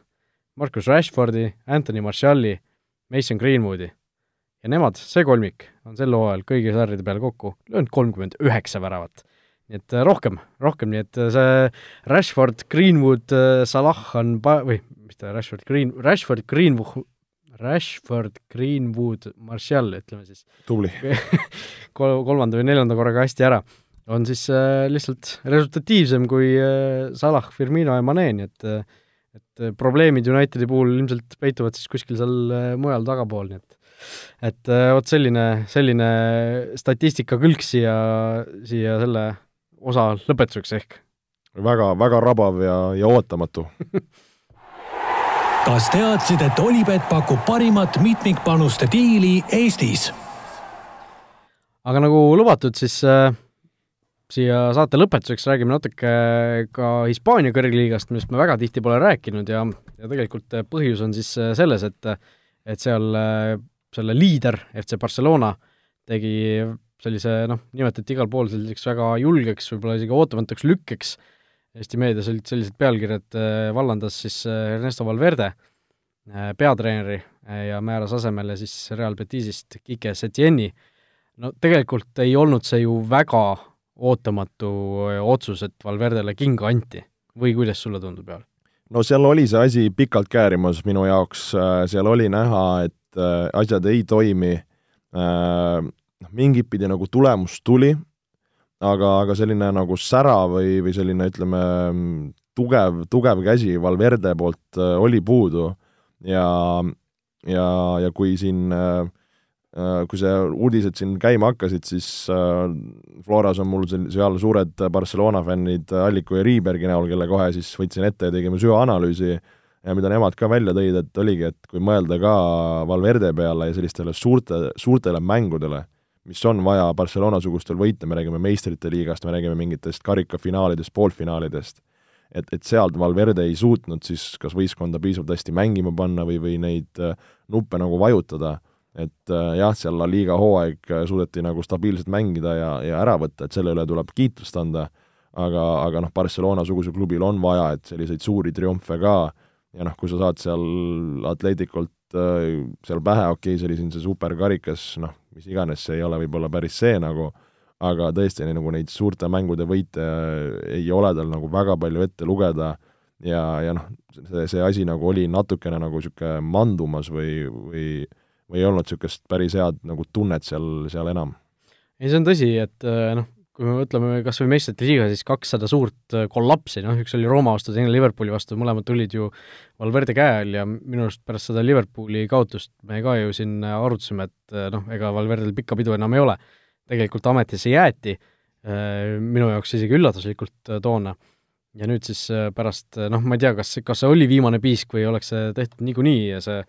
Marcus Rashfordi, Anthony Marshalli, Mason Greenwoodi ja nemad, see kolmik, on sel hooajal kõigi sarjade peale kokku löönud kolmkümmend üheksa väravat nii et äh, rohkem, rohkem, nii et äh, see Rashford, Greenwood, äh, Salah on pa-, või mis ta, Rashford, Green, Rashford, Greenwood, Rashford, Greenwood, Martial, ütleme siis. tubli kol-, kolmanda või neljanda korraga hästi ära. on siis äh, lihtsalt resultatiivsem kui äh, Salah, Firmino ja Mane, nii et äh, et probleemid Unitedi puhul ilmselt peituvad siis kuskil seal mujal tagapool, nii et et vot selline, selline statistika külg siia, siia selle osa lõpetuseks ehk. väga, väga rabav ja, ja ootamatu kas teadsid, et Olipet pakub parimat mitmikpanuste diili Eestis? aga nagu lubatud, siis äh, siia saate lõpetuseks räägime natuke ka Hispaania kõrgliigast, millest me väga tihti pole rääkinud ja, ja tegelikult põhjus on siis äh, selles, et et seal äh, selle liider, FC Barcelona, tegi sellise noh, nimetati igal pool selliseks väga julgeks, võib-olla isegi ootamatuks lükkeks, Eesti meedias olid sellised pealkirjad, äh, vallandas siis äh, Ernesto Valverde, äh, peatreeneri, ja määras asemele siis Real Betisist Kike Setieni. no tegelikult ei olnud see ju väga ootamatu otsus, et Valverdele kinga anti või kuidas sulle tundub, Jaan? no seal oli see asi pikalt käärimas minu jaoks, seal oli näha, et asjad ei toimi, noh, mingit pidi nagu tulemus tuli, aga, aga selline nagu sära või, või selline, ütleme, tugev, tugev käsi Valverde poolt äh, oli puudu. Ja, ja, ja kui siin äh, äh kui see uudised siin käima hakkasid, siis äh, Floras on mul seal suured Barcelona fännid Alliku ja Riibergi näol, kelle kohe siis võtsin ette ja tegime süvaanalüüsi. Ja mida nemad ka välja tõid, et oligi, et kui mõelda ka Valverde peale ja sellistele suurte, suurtele mängudele, mis on vaja Barcelona-sugustel võita, me räägime meistrite liigast, me räägime mingitest karikafinaalidest, poolfinaalidest, et, et sealt Valverde ei suutnud siis kas võistkonda piisavalt hästi mängima panna või, või neid äh, nuppe nagu vajutada, et äh, jah, seal La Liga hooaeg äh, suudeti nagu stabiilselt mängida ja, ja ära võtta, et selle üle tuleb kiitust anda, aga, aga noh, Barcelona-sugusel klubil on vaja, et selliseid suuri triumfe ka ja noh, kui sa saad seal Atletikult seal pähe, okei okay,, see oli siin see superkarikas, noh, mis iganes, see ei ole võib-olla päris see nagu, aga tõesti, nagu neid suurte mängude võite ei ole tal nagu väga palju ette lugeda ja, ja noh, see, see asi nagu oli natukene nagu niisugune mandumas või, või või ei olnud niisugust päris head nagu tunnet seal, seal enam? ei, see on tõsi, et noh, kui me mõtleme kas või meistrite liiga, siis kakssada suurt äh, kollapsi, noh üks oli Rooma vastu, teine Liverpooli vastu, mõlemad tulid ju Valverde käe all ja minu arust pärast seda Liverpooli kaotust me ka ju siin arutasime, et äh, noh, ega Valverdel pikka pidu enam ei ole. tegelikult ametisse jäeti, äh, minu jaoks isegi üllatuslikult toona. ja nüüd siis pärast, noh, ma ei tea, kas, kas see oli viimane piisk või oleks see tehtud niikuinii ja see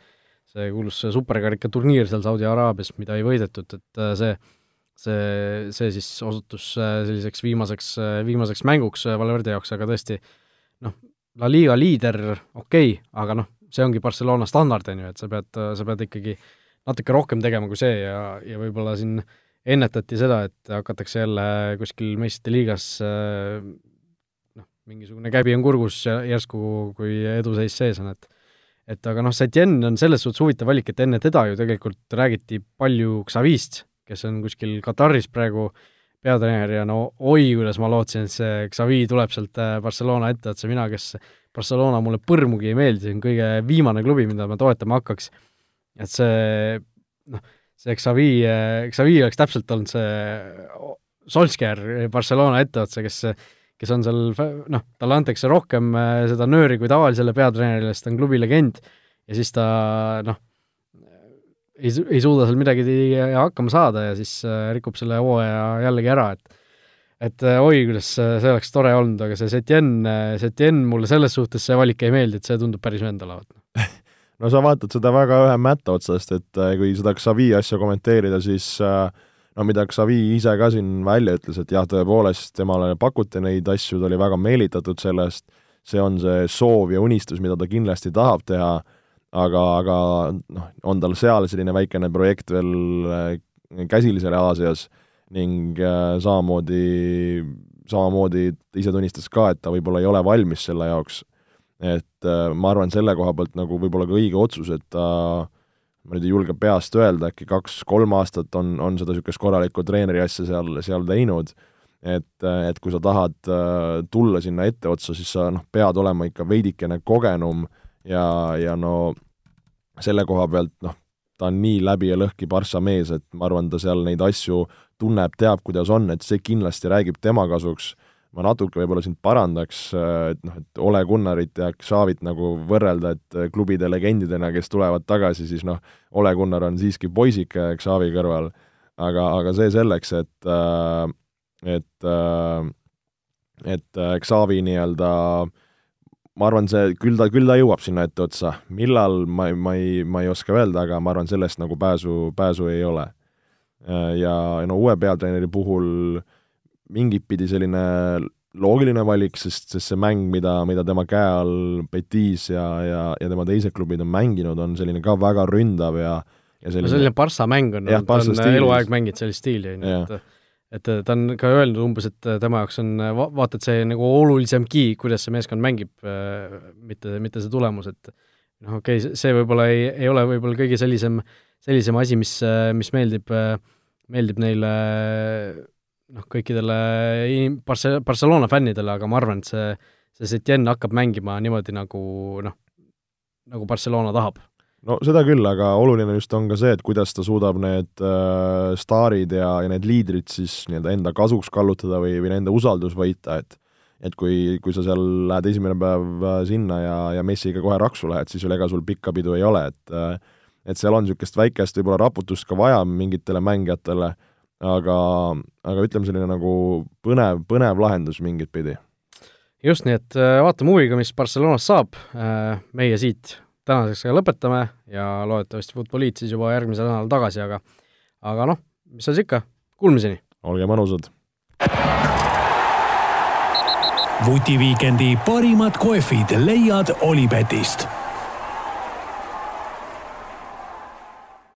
see kuulus superkarika turniir seal Saudi Araabias, mida ei võidetud, et see see, see siis osutus äh, selliseks viimaseks, äh, viimaseks mänguks äh, Valverde jaoks, aga tõesti noh, La Liga liider, okei okay,, aga noh, see ongi Barcelona standard, on ju, et sa pead, sa pead ikkagi natuke rohkem tegema kui see ja, ja võib-olla siin ennetati seda, et hakatakse jälle kuskil meistrite liigas noh, mingisugune käbi on kurgus järsku, kui eduseis sees on, et et aga noh, Setien on selles suhtes huvitav valik, et enne teda ju tegelikult räägiti palju Xavist kes on kuskil Kataris praegu peatreener ja no oi, kuidas ma lootsin, et see Xavi tuleb sealt äh, Barcelona etteotsa, mina, kes Barcelona mulle põrmugi ei meeldi, see on kõige viimane klubi, mida ma toetama hakkaks. et see noh, see Xavi, äh, Xavi oleks täpselt olnud see Solskjaer Barcelona etteotsa, kes kes on seal, noh, talle antakse rohkem äh, seda nööri kui tavalisele peatreenerile, sest ta on klubi legend ja siis ta noh, ei, ei suuda seal midagi hakkama saada ja siis rikub selle hooaja jällegi ära, et et oi, kuidas see oleks tore olnud, aga see Setien, Setien mulle selles suhtes see valik ei meeldi, et see tundub päris vend olevat. No sa vaatad seda väga ühe mätta otsast, et kui seda Xavi asja kommenteerida, siis äh, no mida Xavi ise ka siin välja ütles, et jah, tõepoolest temale pakuti neid asju, ta oli väga meelitatud sellest, see on see soov ja unistus, mida ta kindlasti tahab teha, aga, aga noh, on tal seal selline väikene projekt veel äh, käsil seal Aasias ning äh, samamoodi, samamoodi ta ise tunnistas ka, et ta võib-olla ei ole valmis selle jaoks. et äh, ma arvan, selle koha pealt nagu võib-olla ka õige otsus, et ta ma nüüd ei julge peast öelda, äkki kaks-kolm aastat on, on seda niisugust korralikku treeneri asja seal, seal teinud, et, et kui sa tahad äh, tulla sinna etteotsa, siis sa noh, pead olema ikka veidikene kogenum ja, ja no selle koha pealt noh, ta on nii läbi ja lõhki Barca mees, et ma arvan, ta seal neid asju tunneb, teab, kuidas on, et see kindlasti räägib tema kasuks, ma natuke võib-olla sind parandaks, et noh, et Ole Gunnarit ja Xavit nagu võrrelda, et klubide legendidena, kes tulevad tagasi, siis noh, Ole Gunnar on siiski poisike Xavi kõrval, aga, aga see selleks, et et et Xavi nii-öelda ma arvan, see, küll ta, küll ta jõuab sinna etteotsa, millal, ma, ma ei, ma ei oska öelda, aga ma arvan, sellest nagu pääsu, pääsu ei ole. Ja no uue peatreeneri puhul mingit pidi selline loogiline valik, sest, sest see mäng, mida, mida tema käe all Betis ja, ja, ja tema teised klubid on mänginud, on selline ka väga ründav ja ja selline no selline Barca mäng on, ta on eluaeg mänginud sellist stiili, on ju, et et ta on ka öelnud umbes, et tema jaoks on va-, vaata, et see nagu olulisemgi, kuidas see meeskond mängib, mitte, mitte see tulemus, et noh, okei okay,, see võib-olla ei, ei ole võib-olla kõige sellisem, sellisem asi, mis, mis meeldib meeldib neile noh, kõikidele Barce-, Barcelona fännidele, aga ma arvan, et see, see Setien hakkab mängima niimoodi, nagu noh, nagu Barcelona tahab. No seda küll, aga oluline just on ka see, et kuidas ta suudab need äh, staarid ja, ja need liidrid siis nii-öelda enda kasuks kallutada või, või nende usaldus võita, et et kui, kui sa seal lähed esimene päev äh, sinna ja, ja Messiga kohe raksu lähed, siis veel ega sul pikka pidu ei ole, et äh, et seal on niisugust väikest võib-olla raputust ka vaja mingitele mängijatele, aga, aga ütleme, selline nagu põnev, põnev lahendus mingit pidi. just nii, et äh, vaatame huviga, mis Barcelonas saab, meie siit tänaseks aga lõpetame ja loodetavasti Futboliit siis juba järgmisel nädalal tagasi, aga aga noh, mis seal siis ikka, kuulmiseni! olge mõnusad! vutiviikendi parimad kohvid leiad Olipetist